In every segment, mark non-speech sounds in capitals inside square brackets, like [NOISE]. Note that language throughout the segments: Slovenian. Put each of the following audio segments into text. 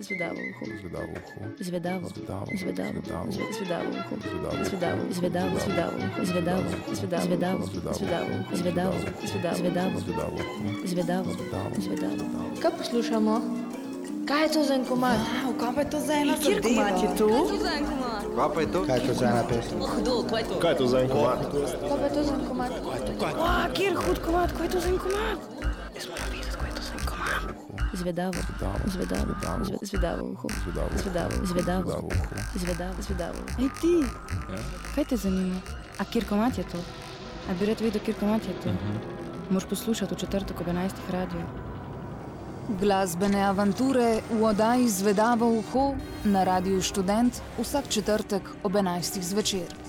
Zvedavo uho. Zvedavo uho. Zvedavo. Zvedavo. Zvedavo. Zvedavo. Zve- Zvedavo uho. Zvedavo. Zvedavo. Zvedavo. Zvedavo uho. Zvedavo. Zvedavo. Zvedavo. Zvedavo uho. Zvedavo. Zvedavo. Zvedavo. Zvedavo uho. Zvedavo. Zvedavo. Zvedavo. Kaj poslušamo? Kaj je to za en komad? Wow, kaj pa je to za ena Kjer komat je to? Kaj pa je to? Kaj je to za ena pesem? Kaj je to za en komad? Kaj pa je to za en komad? Wow, kjer hud komat, kaj je to za en komat? Zvedavo. Zvedavo. Zve- Zvedavo uho. Zvedavo. Zvedavo. Zvedavo. Zvedavo uho. Zvedavo. Zvedavo. Ej ti, kaj te zanima? A kjer komat je to? A bi rad videl, kjer komat je to? Moš poslušati v četrtek ob 11. radio. Glasbene avanture v oddaji Zvedavo uho na Radiu Študent vsak četrtek ob 11. zvečer.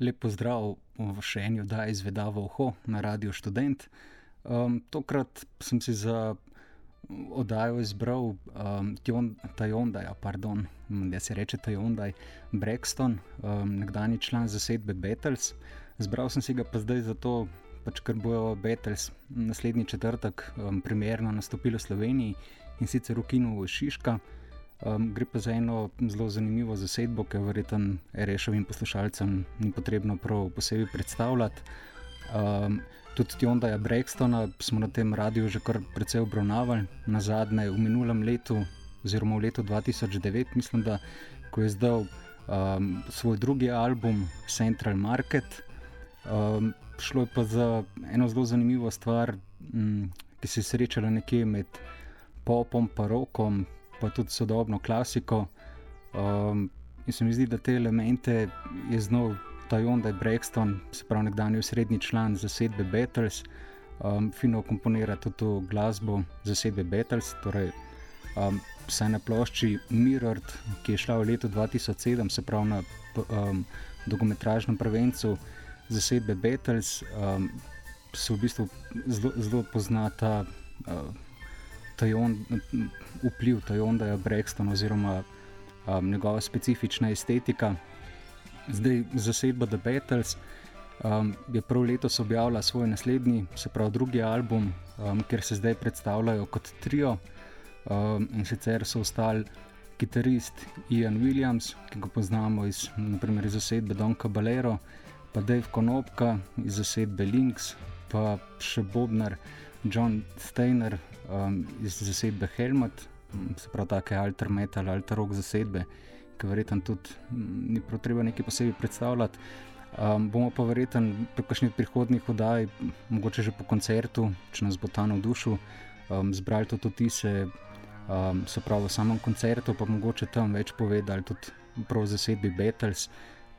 Lep pozdrav v še eni oddaji izvedavo Oho na Radio Student. Um, tokrat sem si za oddajo izbral um, Tajondaj, pardon, da se reče Tajondaj, Brexton, um, nekdani član zasedbe Beatles. Zbral sem si ga pa zdaj zato, pač, ker bojo Beatles naslednji četrtek um, primerno nastopili v Sloveniji in sicer v Kinu Šiška. Um, gre pa za eno zelo zanimivo zasedbo, ki jo verjetno rešovim poslušalcem ni potrebno prav posebej predstavljati. Um, tudi Tiondaja Brextona smo na tem radiju že kar precej obravnavali, na zadnje v minulem letu, oziroma v letu 2009, mislim, da ko je zdal um, svoj drugi album Central Market. Um, šlo je pa za eno zelo zanimivo stvar, um, ki se je srečala nekje med popom, pa rokom, pa tudi sodobno klasiko. Um, in se mi zdi, da te elemente je znal Tajonda Brexton, se pravi nekdanji srednji član zasedbe Beatles, um, fino komponira tudi glasbo zasedbe Beatles. Torej, um, Saj na plošči Mirror, ki je šla v letu 2007, se pravi na um, dolgometražnem prvencu zasedbe Beatles, um, se v bistvu zelo poznata uh, tajon, vpliv Tajonda Brextona oziroma um, njegova specifična estetika. Zdaj, zasedba The Battles um, je prav letos objavila svoj naslednji, se pravi drugi album, um, kjer se zdaj predstavljajo kot trio. Um, in sicer so ostali kitarist Ian Williams, ki ga poznamo iz, naprimer, iz zasedbe Don Caballero, pa Dave Konopka iz zasedbe Lynx, pa še Bobnar John Steiner um, iz zasedbe Helmet, se pravi, take alter metal, alter rock zasedbe ki verjetno tudi mm, ni treba nekaj posebej predstavljati. Um, bomo pa verjetno pri kakšnih prihodnih oddajah, mogoče že po koncertu, če nas bo ta navdušil, um, zbrali tudi tise, um, se pravi v samem koncertu, pa mogoče tam več povedali tudi prav zasedbi Beatles.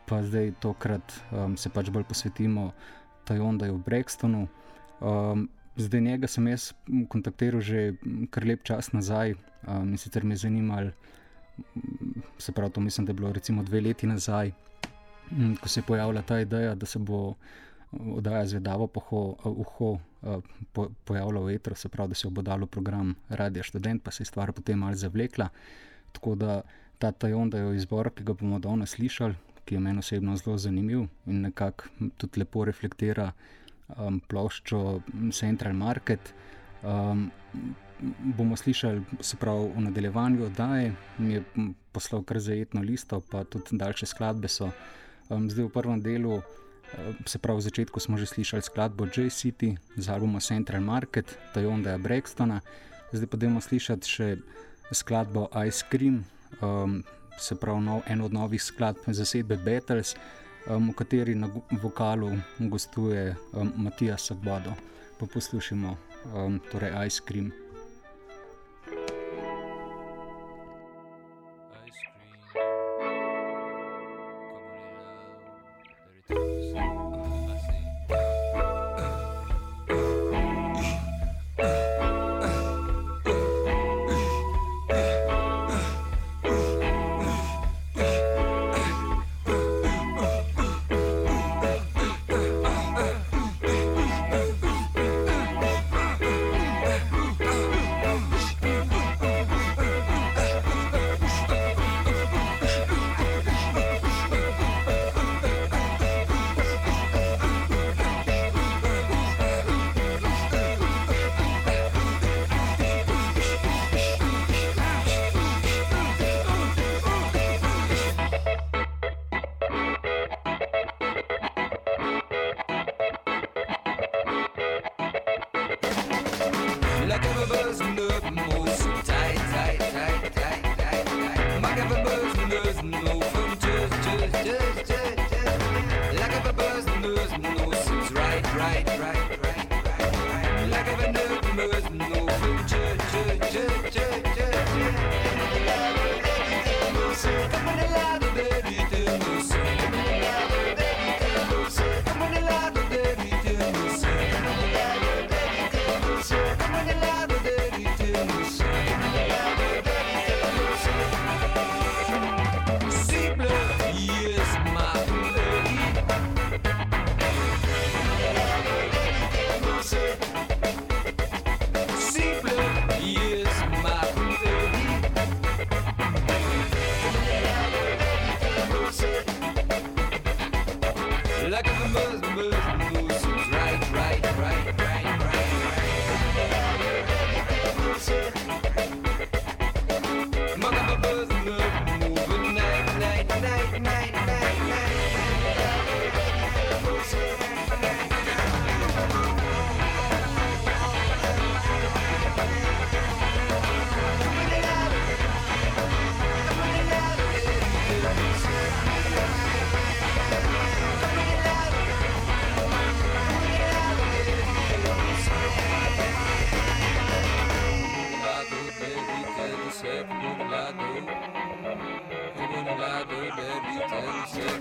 Pa zdaj tokrat um, se pač bolj posvetimo Tajondaju v Brextonu. Um, zdaj njega sem jaz kontaktiral že kar lep čas nazaj um, in sicer me je zanimalo se pravi, to mislim, da je bilo recimo dve leti nazaj, mm, ko se je pojavila ta ideja, da se bo oddaja zvedavo poho, uho po, pojavila v etru, se pravi, da se bo dalo program Radio Student, pa se je stvar potem malce zavlekla. Tako da ta tajon, da je izbor, ki ga bomo danes slišali, ki je meni osebno zelo zanimiv in nekako tudi lepo reflektira um, ploščo Central Market. Um, bomo slišali, se pravi, v nadaljevanju oddaje, mi je poslal kar zajetno listo, pa tudi daljše skladbe so. Um, zdaj v prvem delu, se pravi, v začetku smo že slišali skladbo J. City z albuma Central Market, Tajonda Brextona, zdaj pa bomo slišati še skladbo Ice Cream, um, se pravi, nov, eno od novih skladb zasedbe Beatles. Um, v kateri na vokalu gostuje um, Matija Sabado. Pa poslušamo um, torej Ice Cream. cause mood seems right, right, right. Hep duruladı Duruladı der biter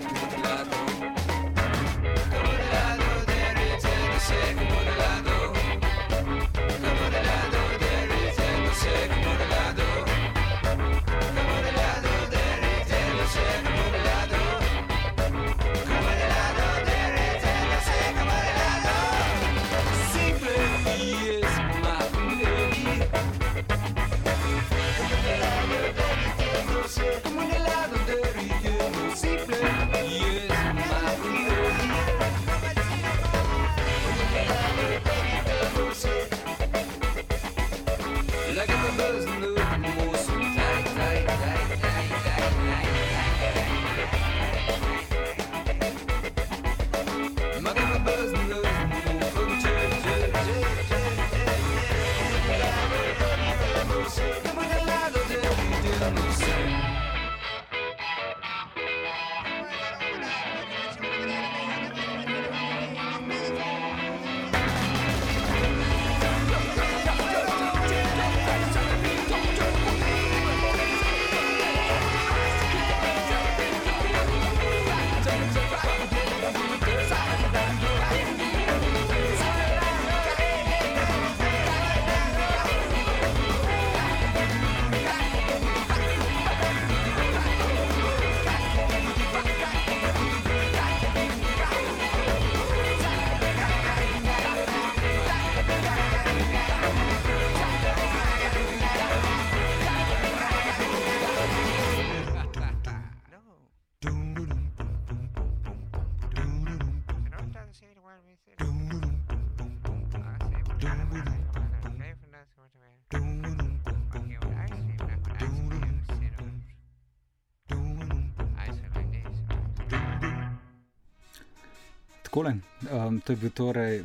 to je bil torej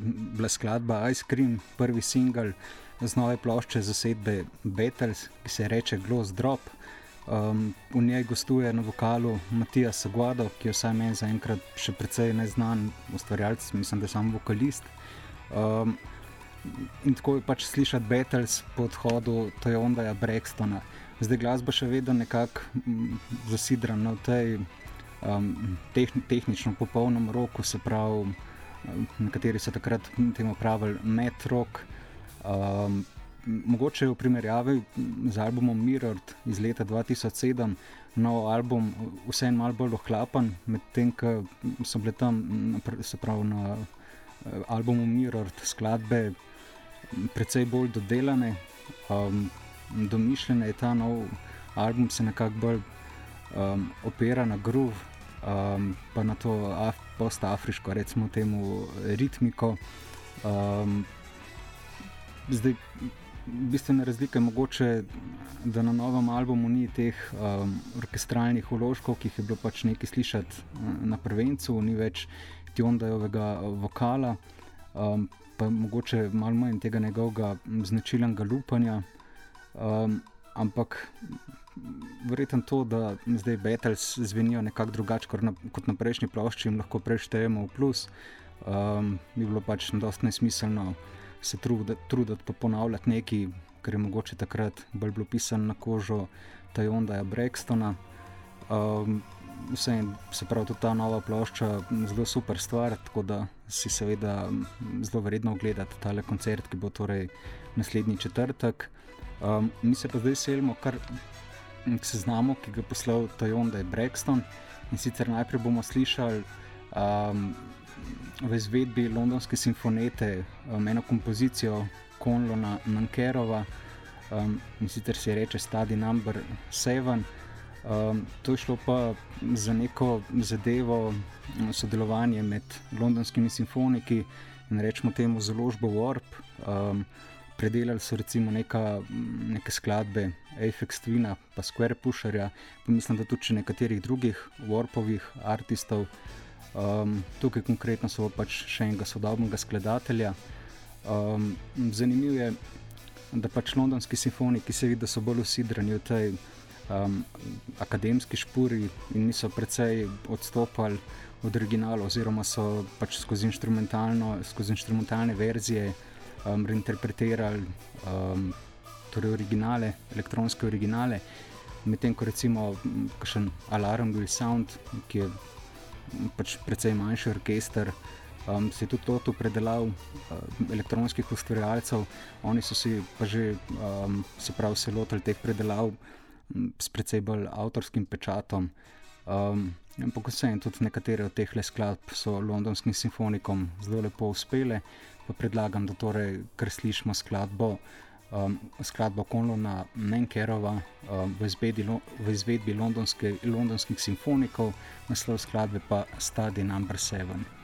skladba Ice Cream, prvi singel z nove plošče zasedbe Beatles, ki se reče Gloss Drop. Um, v njej gostuje na vokalu Matija Saguado, ki je vsaj meni zaenkrat še precej neznan ustvarjalec, mislim, da je samo vokalist. Um, in tako je pač slišati Beatles po odhodu Tojondaja Brextona. Zdaj glasba še vedno nekako zasidrana v tej um, tehn tehnično popolnem roku, se pravi, nekateri so takrat temu pravili metrok. Um, mogoče v primerjavi z albumom Mirror iz leta 2007, no album vseeno malo bolj ohlapen, medtem ko so bile tam, se pravi, na albumu Mirror skladbe precej bolj dodelane. Um, domišljene je ta nov album, se nekako bolj um, opera na groove, um, pa na to af, post-afriško, recimo temu ritmiko. Um, zdaj, bistvena razlika je mogoče, da na novem albumu ni teh um, orkestralnih uložkov, ki jih je bilo pač nekaj slišati na prvencu, ni več Tjondajovega vokala, um, pa mogoče malo manj tega njegovega značilnega lupanja. Um, ampak verjetno to, da zdaj Beatles zvenijo nekako drugače kot, kot na prejšnji plošči in lahko preštejemo v plus, um, bi bilo pač dosti nesmiselno se truditi, truditi pa ponavljati nekaj, kar je mogoče takrat bolj bilo pisano na kožo Tajonda Brextona. Um, Vse se pravi, tudi ta nova plošča je zelo super stvar, tako da si seveda zelo vredno ogledati tale koncert, ki bo torej naslednji četrtek. Um, mi se pa zdaj selimo kar k seznamu, ki ga je poslal Tajon, da je Brexton. In sicer najprej bomo slišali um, v izvedbi Londonske simfonete um, eno kompozicijo Konlona Nankerova, um, in sicer se reče Study Number 7. Um, to je šlo pa za neko zadevo, um, sodelovanje med londonskimi simfoniki in rečemo temu založbo Warp. Um, predelali so recimo neka, neke skladbe Apex Twina, pa Square Pusherja, pa mislim, da tudi nekaterih drugih Warpovih artistov. Um, tukaj konkretno so pač še enega sodobnega skladatelja. Um, zanimivo je, da pač londonski simfoniki se vidi, da so bolj usidrani v tej um, akademski špuri in niso precej odstopali od originala, oziroma so pač skozi, skozi instrumentalne verzije um, reinterpretirali um, torej originale, elektronske originale, medtem ko recimo kakšen Alarm Will Sound, ki je pač precej manjši orkester. Um, se je tudi to predelal uh, elektronskih ustvarjalcev, oni so si pa že um, se pravi, se lotili teh predelav um, s precej bolj avtorskim pečatom. Um, ampak vse in tudi nekatere od teh skladb so londonskim simfonikom zelo lepo uspele pa predlagam, da torej kar slišimo skladbo, um, skladbo Konlona Menkerova um, v, izvedbi, v izvedbi londonskih simfonikov, naslov skladbe pa Study Number 7.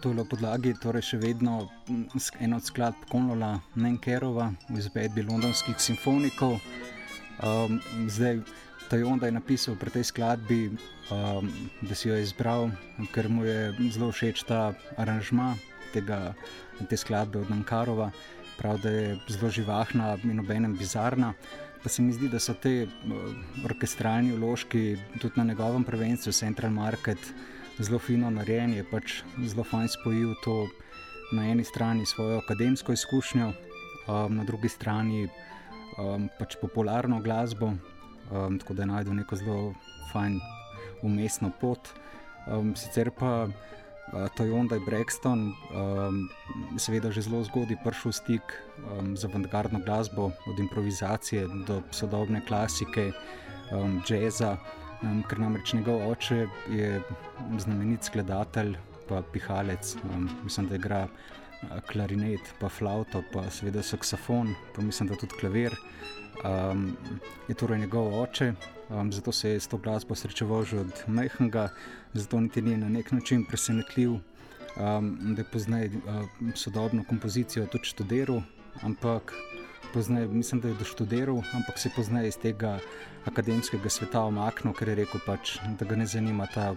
To je na podlagi torej še vedno ena od skladb Konola Nenkerova v izvedbi londonskih simfonikov. Um, zdaj, Tajonda je napisal pri tej skladbi, um, da si jo je izbral, ker mu je zelo všeč ta aranžma tega, te skladbe od Nankarova. Prav, da je zelo živahna in obenem bizarna. Pa se mi zdi, da so te orkestralni vložki tudi na njegovem prvenstvu, Central Market, zelo fino narejeni. Je pač zelo fajn spojil to na eni strani svojo akademsko izkušnjo, um, na drugi strani um, pač popularno glasbo, um, tako da je najdel neko zelo fajn umestno pot. Um, sicer pa uh, to je Onda in Brexton, um, seveda že zelo zgodaj prišel v stik um, z avantgardno glasbo, od improvizacije do sodobne klasike, um, jazza. Um, ker namreč njegov oče je znamenit skladatelj, pa pihalec, um, mislim, da igra klarinet, pa flauto, pa seveda saksofon, pa mislim, da tudi klavir. Um, je torej njegov oče, um, zato se je s to glasbo srečeval že od majhnega, zato niti ni na nek način presenetljiv, um, da je poznaj uh, sodobno kompozicijo tudi študiral, ampak poznaj, mislim, da je doštudiral, ampak se poznaj iz tega akademskega sveta omaknil, ker je rekel, pač, da ga ne zanima ta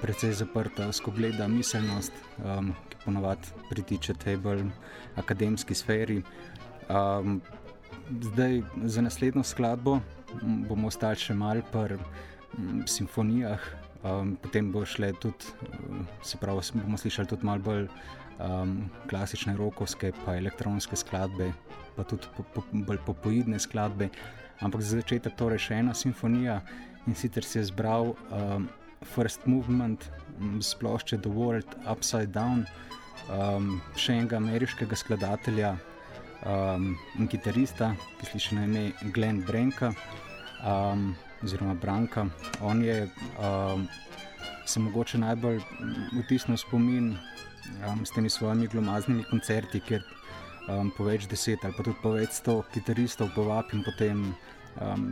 precej zaprta, skogleda miselnost, um, ki ponovadi pritiče tej bolj akademski sferi. Um, zdaj, za naslednjo skladbo bomo ostali še malo pri simfonijah, um, potem bo šle tudi, se pravi, bomo slišali tudi malo bolj um, klasične rokovske, pa elektronske skladbe, pa tudi po, po, bolj popoidne skladbe. Ampak za začetek torej še ena simfonija in sicer si je zbral um, First Movement z plošče The World Upside Down, um, še enega ameriškega skladatelja um, in kitarista, ki sliši na ime Glenn Branka, um, oziroma Branka. On je um, se mogoče najbolj vtisnil spomin um, s temi svojimi glomaznimi koncerti, kjer um, po več deset ali pa tudi po več sto kitaristov povabim in potem um,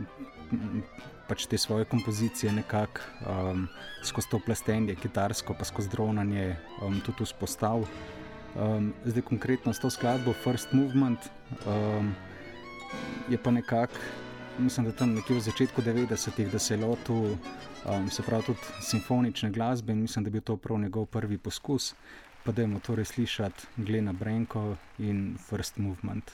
pač te svoje kompozicije nekako um, skozi to plastenje, kitarsko, pa skozi dronanje um, tudi vzpostavil. Um, zdaj, konkretno s to skladbo First Movement um, je pa nekako, mislim, da tam nekje v začetku 90-ih, da se je lotil, um, se pravi, tudi simfonične glasbe in mislim, da bi to prav njegov prvi poskus. Pa da je torej slišati Glena Brenko in First Movement.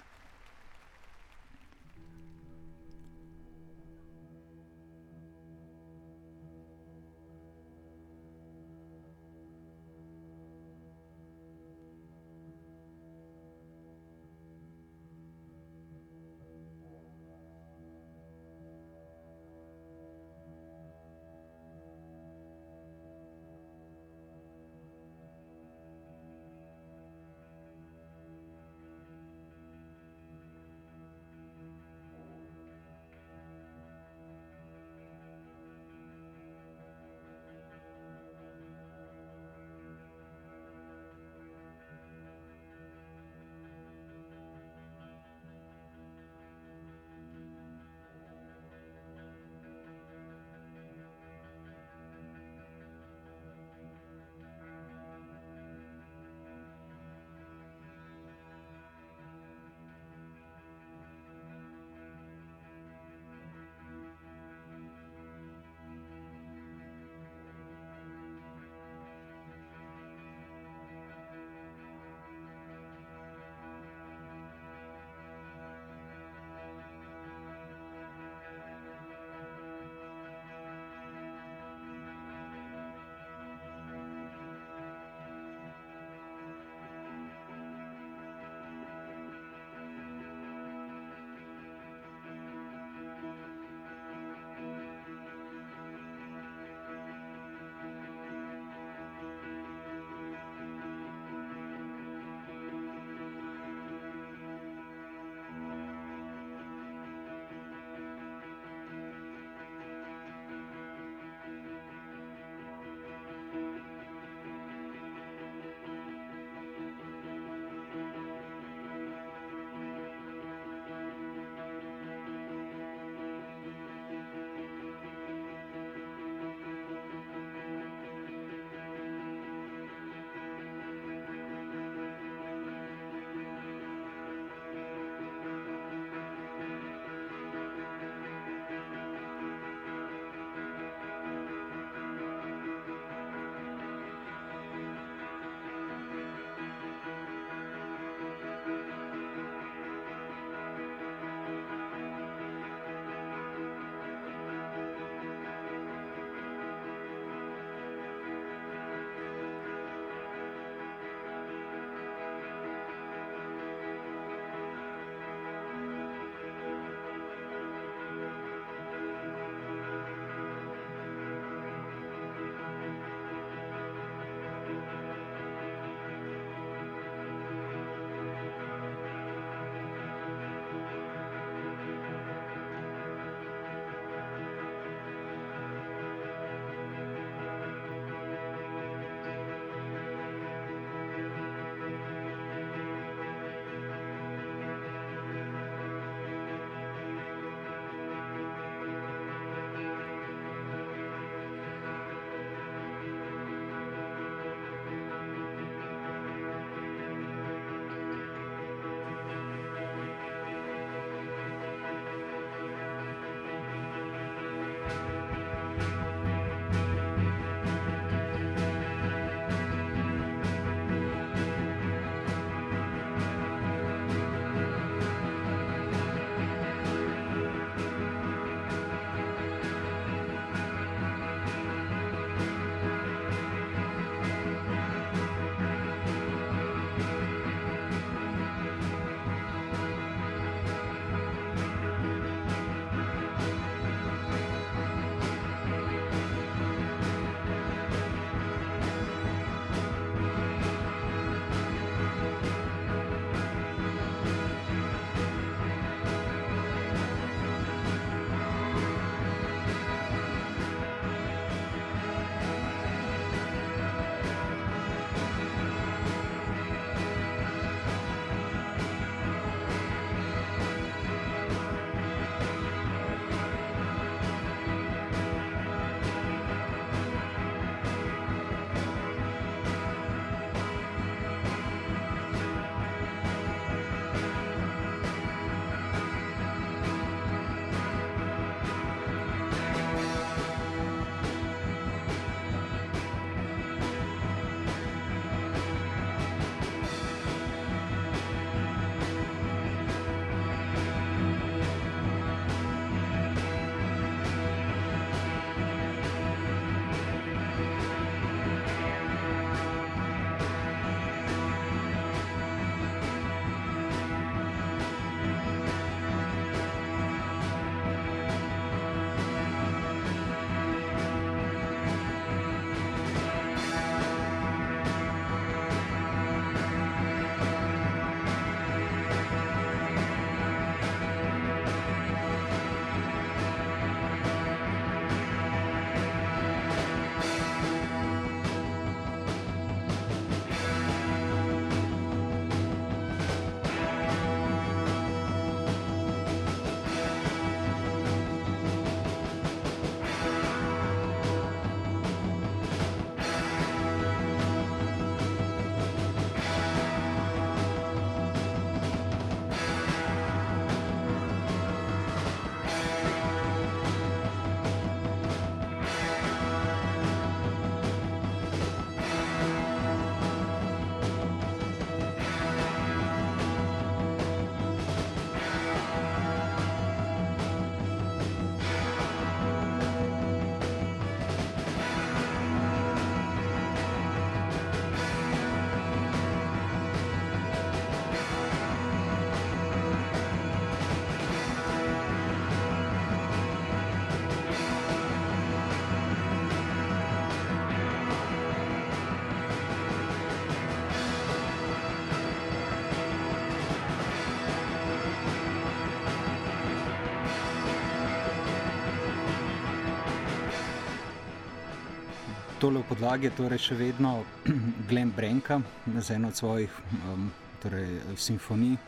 Tole v podlagi je torej še vedno [CLEARS THROAT] Glenn Brenka za eno od svojih um, torej, simfonij.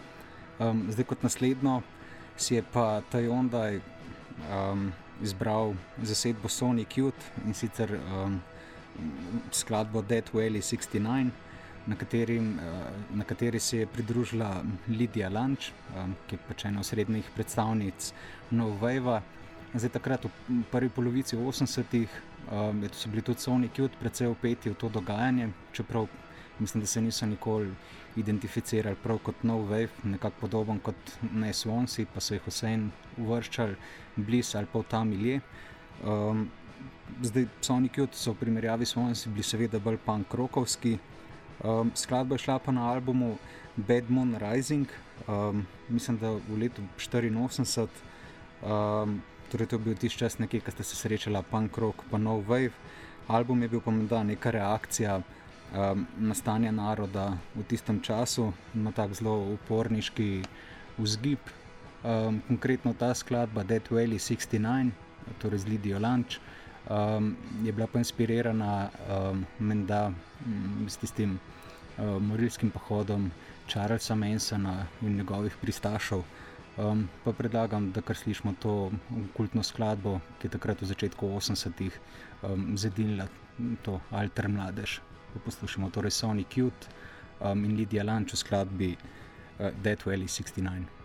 Um, zdaj kot naslednjo si je pa Tajondaj um, izbral zasedbo Sony Cute in sicer um, skladbo Dead Valley 69 na, katerim, eh, na kateri se je pridružila Lidija Lanč, eh, ki je pač ena osrednjih predstavnic Novajva. Zdaj, takrat v prvi polovici 80-ih um, so bili tudi Sony Cute precej upeti v to dogajanje, čeprav mislim, da se niso nikoli identificirali prav kot nov wave, nekako podoben kot ne Swansi, pa so jih vseeno uvrščali blizu ali pa v ta milje. Um, zdaj, Sony Cute so v primerjavi s Swansi bili seveda bolj punk-rokovski, Um, skladba je šla pa na albumu Bad Moon Rising, um, mislim, da v letu 1984. Um, torej, to je bil tisti čas, nekaj, ki ste se srečali, punk rock, pa no wave. Album je bil pa morda neka reakcija um, na stanje naroda v tistem času, ima tak zelo uporniški vzgib. Um, konkretno ta skladba Dead Valley 69, torej z Lidijo Lanč um, je bila pa inspirirana um, menda, um, s tistim um, morilskim pohodom Charlesa Mansona in njegovih pristašov. Um, pa predlagam, da kar slišimo to kultno skladbo, ki je takrat v začetku 80-ih um, zedinila to alter mladež. Poslušamo torej Sony Cute um, in Lidija Lanč v skladbi uh, Death Valley 69.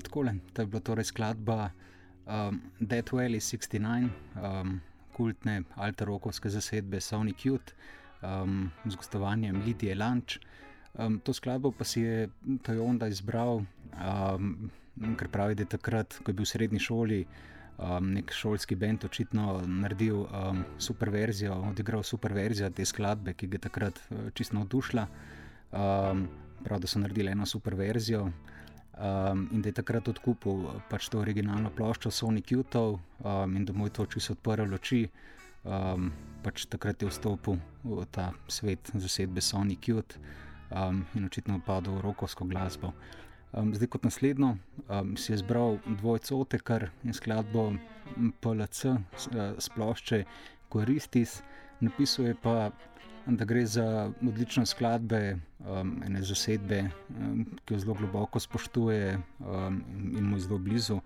takole, to je bila torej skladba um, Dead Valley 69, um, kultne alterokovske zasedbe Sonic Youth um, z gostovanjem Lidije Lanč. Um, to skladbo pa si je Tojonda izbral, um, ker pravi, da je takrat, ko je bil v srednji šoli, um, nek šolski bend očitno naredil um, super verzijo, odigral super verzijo te skladbe, ki ga je takrat uh, čisto navdušila. Um, prav, da so naredili eno super verzijo. Um, in da je takrat odkupil pač to originalno ploščo Sonic Youth um, in da mu je to čisto odprlo oči. Um, pač takrat je vstopil v ta svet zasedbe Sonic Youth um, in očitno padel v rokovsko glasbo. Um, zdaj, kot naslednjo, um, si je zbral dvojco Otekar in skladbo PLC s plošče Koristis, napisuje pa da gre za odlične skladbe, um, ene zasedbe, um, ki jo zelo globoko spoštuje um, in mu je zelo blizu.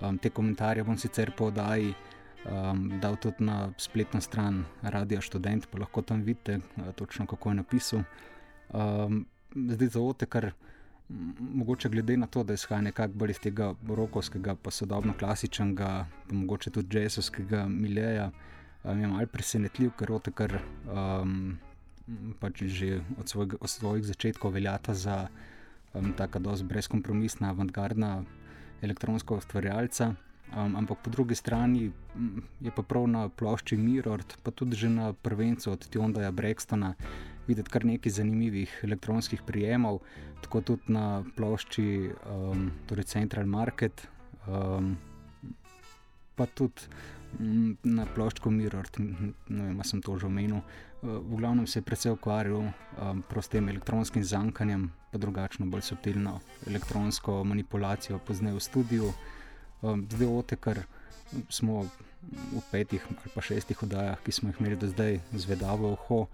Um, te komentarje bom sicer po oddaji um, dal tudi na spletno stran Radio Student, pa lahko tam vidite, uh, točno kako je napisal. Um, zdaj za ote, kar. Mogoče glede na to, da izhaja nekako bolj iz tega rokovskega, pa sodobno klasičnega, pa mogoče tudi jazzovskega miljeja, je malo presenetljiv, ker rote, kar um, pač že od, svojeg, od svojih začetkov veljata za um, tako dosti brezkompromisna, avantgardna elektronska ustvarjalca. Um, ampak po drugi strani je pa prav na plošči Mirror, pa tudi že na prvencu od Tiondaja Brextona, videti kar nekaj zanimivih elektronskih prijemov, tako tudi na plošči um, torej Central Market, um, pa tudi na ploščku Mirror, ne vem, sem to že omenil. Eh, v glavnem se je predvsej ukvarjal um, s tem elektronskim zankanjem, pa drugačno, bolj subtilno elektronsko manipulacijo, pozneje v studiu. Um, zdaj, ote, kar smo v petih ali pa šestih oddajah, ki smo jih imeli do zdaj, zvedavo oho,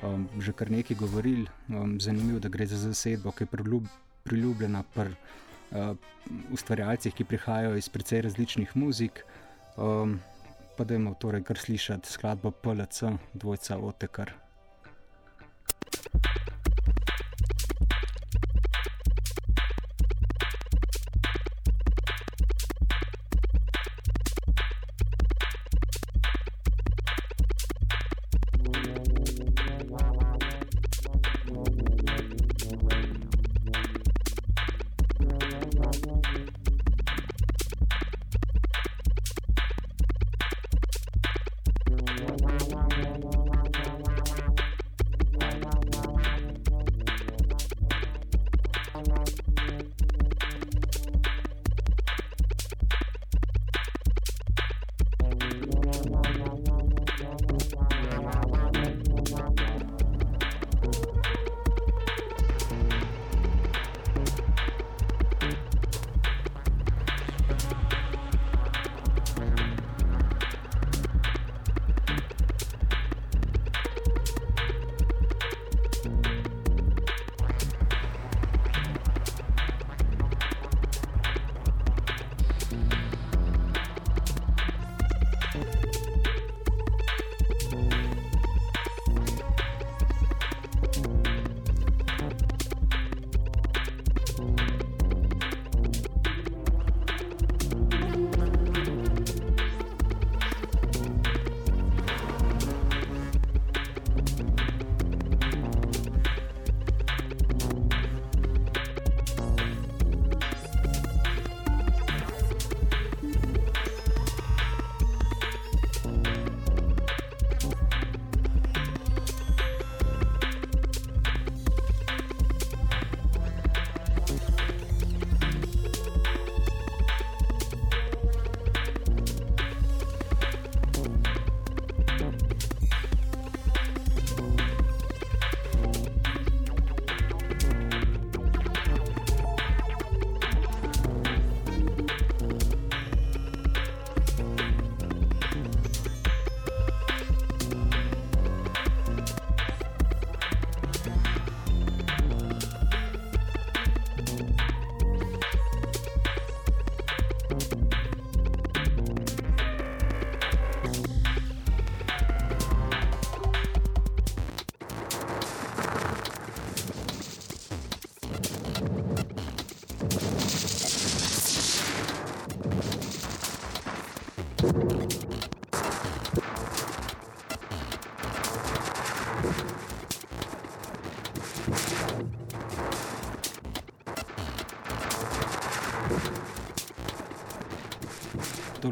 um, že kar nekaj govorili. Um, zanimivo, da gre za zasedbo, ki je priljub, priljubljena pri uh, ustvarjalcih, ki prihajajo iz precej različnih muzik. Um, pa da imamo torej kar slišati skladbo PLC, dvojca Otekar.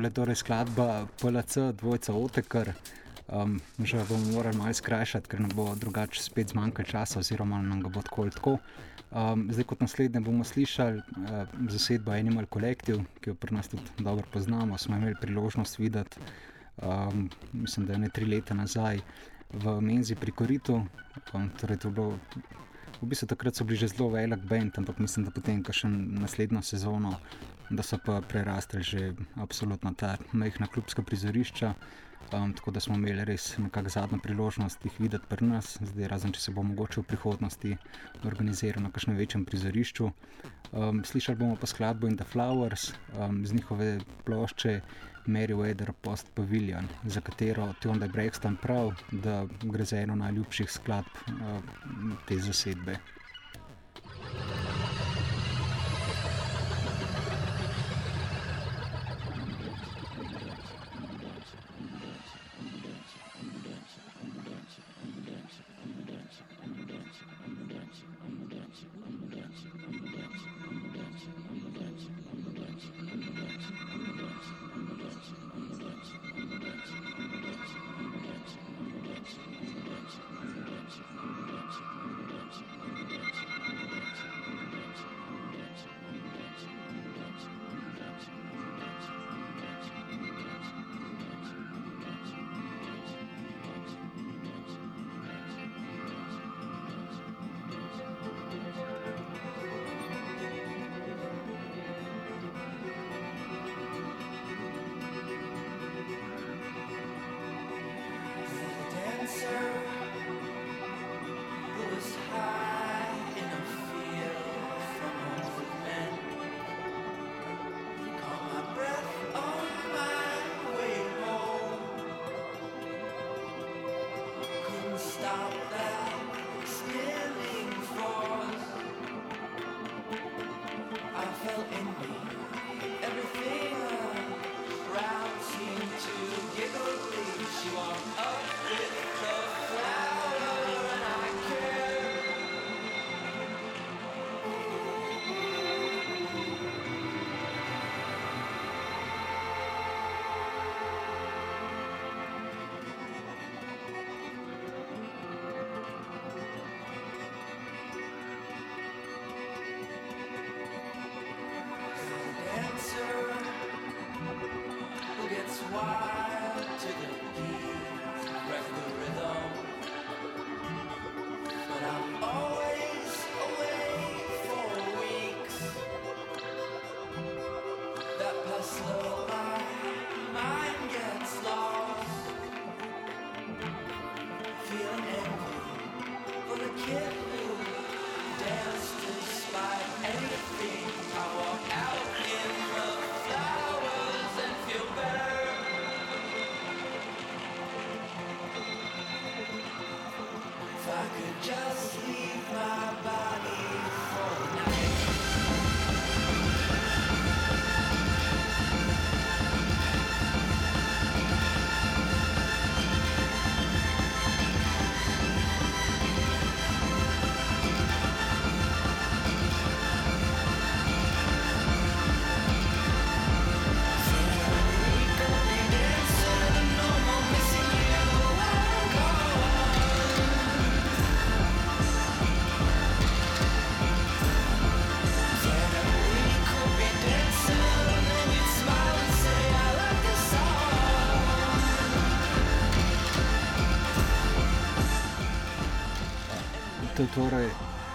Je torej skladba PLC, dvojca Otekar. Um, že bomo morali malo skrajšati, ker nam bo drugače spet zmanjkalo časa, oziroma nam ga bo tako ali tako. Um, zdaj, kot naslednje, bomo slišali uh, zasedbo Animal Collective, ki jo pri nas tudi dobro poznamo. Smo imeli priložnost videti, um, mislim, da je ne tri leta nazaj v Menzi pri Koritu. Um, torej bilo, v bistvu takrat so bili že zelo velik bend, ampak mislim, da potem, ko še naslednjo sezono, da so pa prerastli že absolutno ta majhna klubska prizorišča. Um, tako da smo imeli res nekako zadnjo priložnost jih videti pri nas, zdaj razen če se bo mogoče v prihodnosti organiziralo na kakšnem večjem prizorišču. Um, slišali bomo pa skladbo In the Flowers um, z njihove plošče Mary Weather Post Pavilion, za katero Tionda Brexton prav, da gre za eno najljubših skladb uh, te zasedbe. to je torej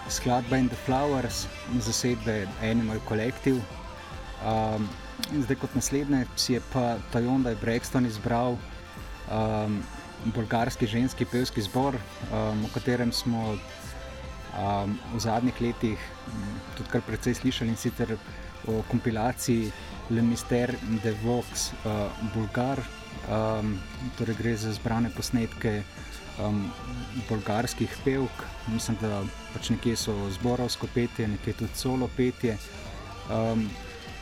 skladba In the Flowers, zasedbe Animal Collective. Um, zdaj, kot naslednje, si je pa Tajonda Brexton izbral um, bolgarski ženski pevski zbor, um, o katerem smo um, v zadnjih letih tudi kar precej slišali in sicer o kompilaciji Le Mister de Vox uh, Bulgar. Um, torej gre za zbrane posnetke um, bolgarskih pevk, mislim, da pač nekje so zborovsko petje, nekje tudi solo petje. Um,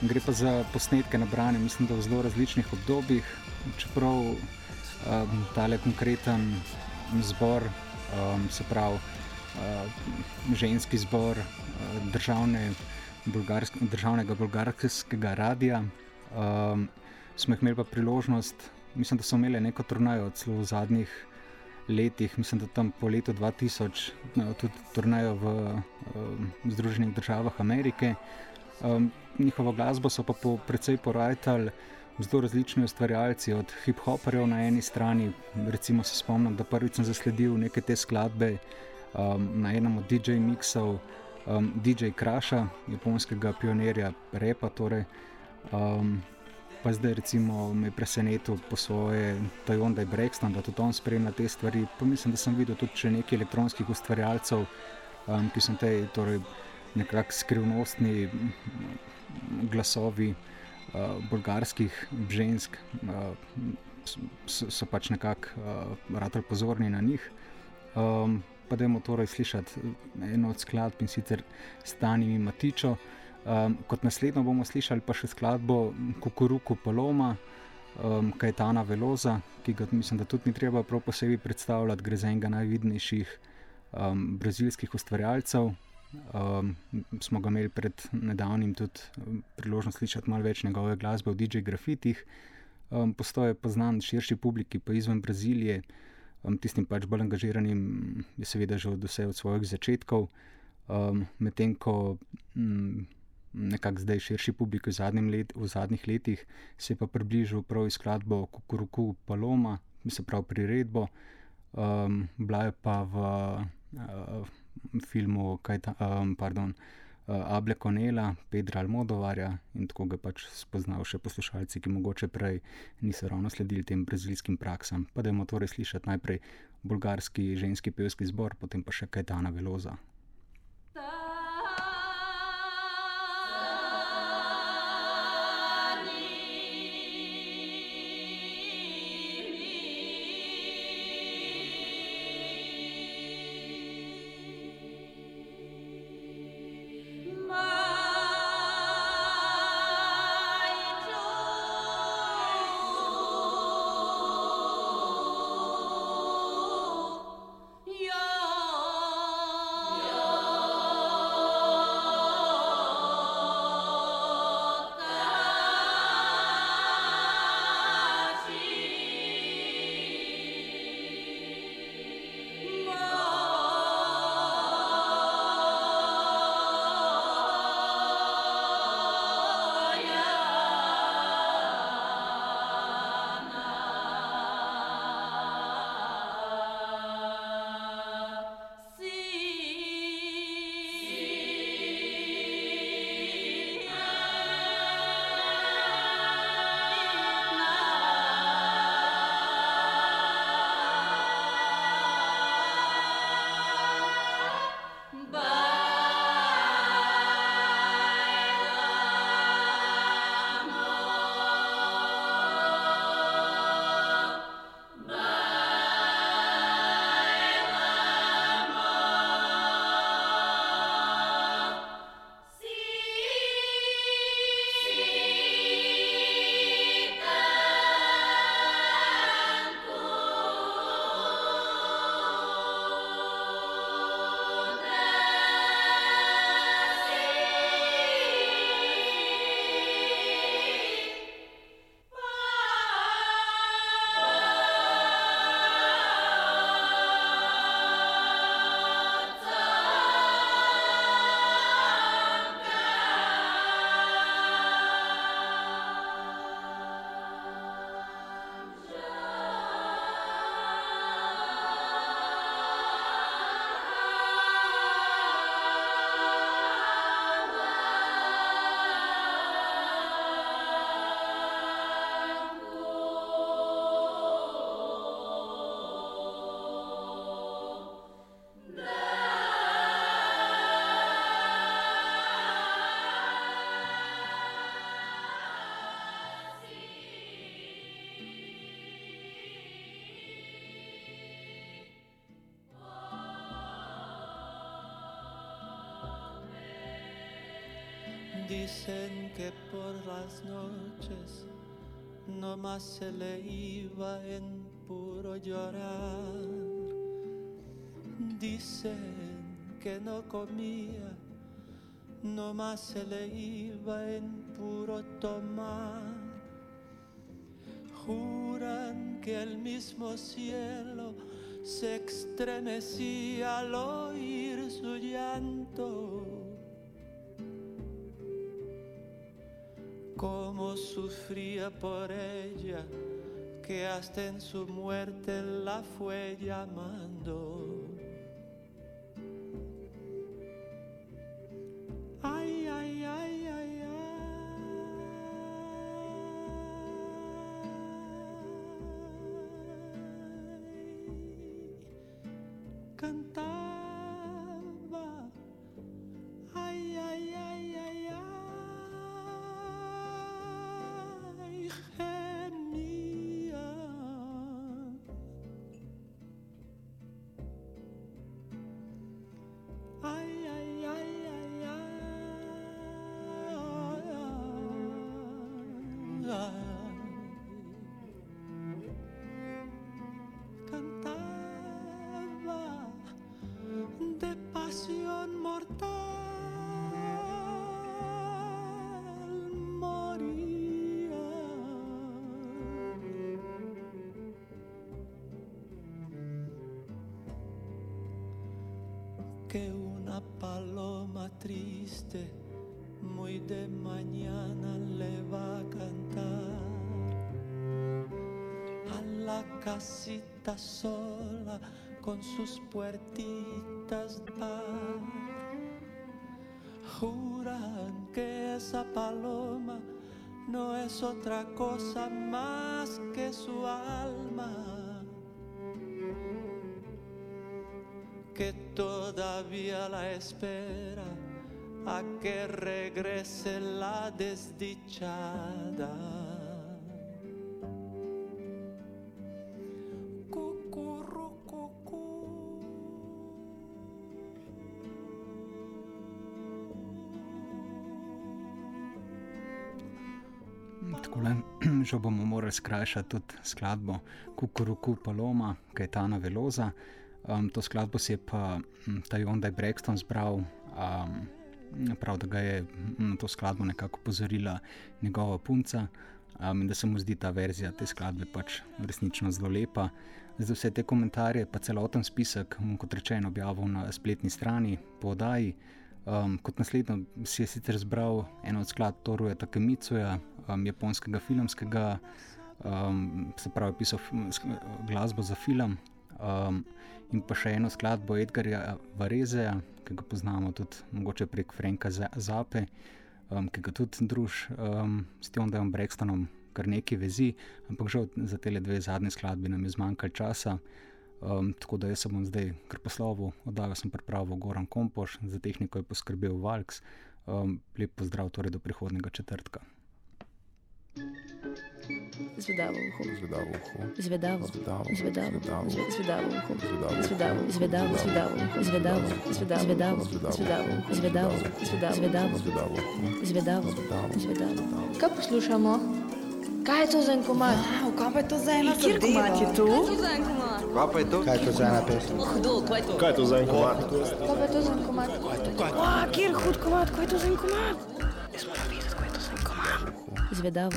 gre pa za posnetke nabrane, mislim, da v zelo različnih obdobjih, čeprav um, tale konkreten zbor um, se pravi uh, ženski zbor uh, državne, bulgarsk, državnega bolgarskega radia. Um, smo imeli pa priložnost, mislim, da so imeli neko turnajo celo v zadnjih letih, mislim, da tam po letu 2000, no, tudi turnajo v um, Združenih državah Amerike. Um, njihovo glasbo so pa po, precej porajali zelo različni ustvarjalci, od hip-hoperjev na eni strani. Recimo se spomnim, da prvič sem zasledil neke te skladbe um, na enem od DJ mixov, um, DJ Krasha, japonskega pionirja repa. Torej, um, pa zdaj recimo me presenetil po svoje Toyota Brexton, da tudi on spremlja te stvari. Pa mislim, da sem videl tudi nekaj elektronskih ustvarjalcev, um, ki so te torej, nekako skrivnostni glasovi uh, bolgarskih žensk, uh, so, so pač nekako uh, ratali pozorni na njih. Um, pa da je torej slišati eno od skladb in sicer Stani Matičo. Um, kot naslednjo bomo slišali pa še skladbo Kukuruku Paloma, um, Kajtana Veloza, ki ga mislim, da tudi ni treba prav posebej predstavljati, gre za enega najvidnejših um, brazilskih ustvarjalcev. Um, smo ga imeli pred nedavnim tudi priložnost slišati malo več njegove glasbe v DJ grafitih. Um, Postoje pa znan širši publiki, pa izven Brazilije, um, tistim pač bolj angažiranim, je seveda že od vse od svojih začetkov. Um, Medtem ko um, nekako zdaj širši publiki v, let, v zadnjih letih, se je pa približal prav izkladbo Kukuruku Paloma, se pravi priredbo, um, bila je pa v uh, filmu ta, um, pardon, uh, Able Konela, Pedra Almodovarja in tako ga pač spoznajo še poslušalci, ki mogoče prej niso ravno sledili tem brazilskim praksam. Pa da imamo torej slišati najprej bolgarski ženski pevski zbor, potem pa še Kajtana Veloza. Dicen que por las noches no más se le iba en puro llorar. Dicen que no comía, nomás se le iba en puro tomar. Juran que el mismo cielo se estremecía al oír su llanto. Sufría por ella, que hasta en su muerte la fue llamando. Que una paloma triste muy de mañana le va a cantar a la casita sola con sus puertitas de par. Juran que esa paloma no es otra cosa más que su alma todavía la espera a que regrese la desdichada. Takole, [CLEARS THROAT] že bomo morali skrajšati tudi skladbo Kukuruku Paloma, Kajtana Veloza. Um, to skladbo si je pa m, ta Jondaj Brexton zbral, um, prav da ga je m, na to skladbo nekako pozorila njegova punca um, in da se mu zdi ta verzija te skladbe pač resnično zelo lepa. Za vse te komentarje, pa celoten spisek, bom kot rečeno objavil na spletni strani po oddaji. Um, kot naslednjo si je sicer zbral eno od skladb Toruja Takemicuja, um, japonskega filmskega, um, se pravi, pisal glasbo za film. Um, in pa še eno skladbo Edgarja Varezeja, ki ga poznamo tudi mogoče prek Franka Za- Zape, um, ki ga tudi druž um, s Tiondajem Brextonom kar nekaj vezi, ampak žal za te dve zadnje skladbe nam je zmanjkalo časa. Um, tako da jaz se bom zdaj kar poslovil, oddajo sem pripravil Goran Kompoš, za tehniko je poskrbel Valks. Um, lep pozdrav torej do prihodnega četrtka. Zvedavo uho. Zvedavo uho. Zvedavo. Zvedavo. Zvedavo. Zvedavo. Zve- Zvedavo uho. Zvedavo. Zvedavo. Zvedavo. Zvedavo uho. Zvedavo. Zvedavo. Zvedavo. Zvedavo. Zvedavo. Zvedavo. Zvedavo uho. Zvedavo. Zvedavo. Zvedavo. Kaj poslušamo? Kaj je to za en komad? Kaj pa je to za ena Kjer komat je to? Kva pa je to? Kaj je to za ena pesem? Hudo, kaj je to? Kaj je to za en komad? Kaj pa je to za en komad? A, kjer hud komat, kaj je to za en komat? Jaz moram videti, kaj je to za en komat. Zvedavo.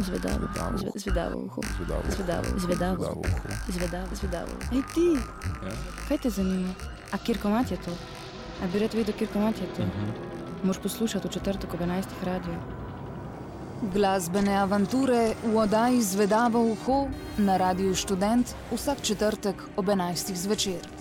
Zvedavo. Zve- Zvedavo uho. Zvedavo. Zvedavo. Zvedavo. Zvedavo uho. Zvedavo. Zvedavo. Ej ti, kaj te zanima? A kjer komat je to? A bi rad videl, kjer komat je to? Moš poslušati v četrtek ob 11. radiju. Glasbene avanture v oddaji Zvedavo uho na Radiu Študent vsak četrtek ob 11. zvečer.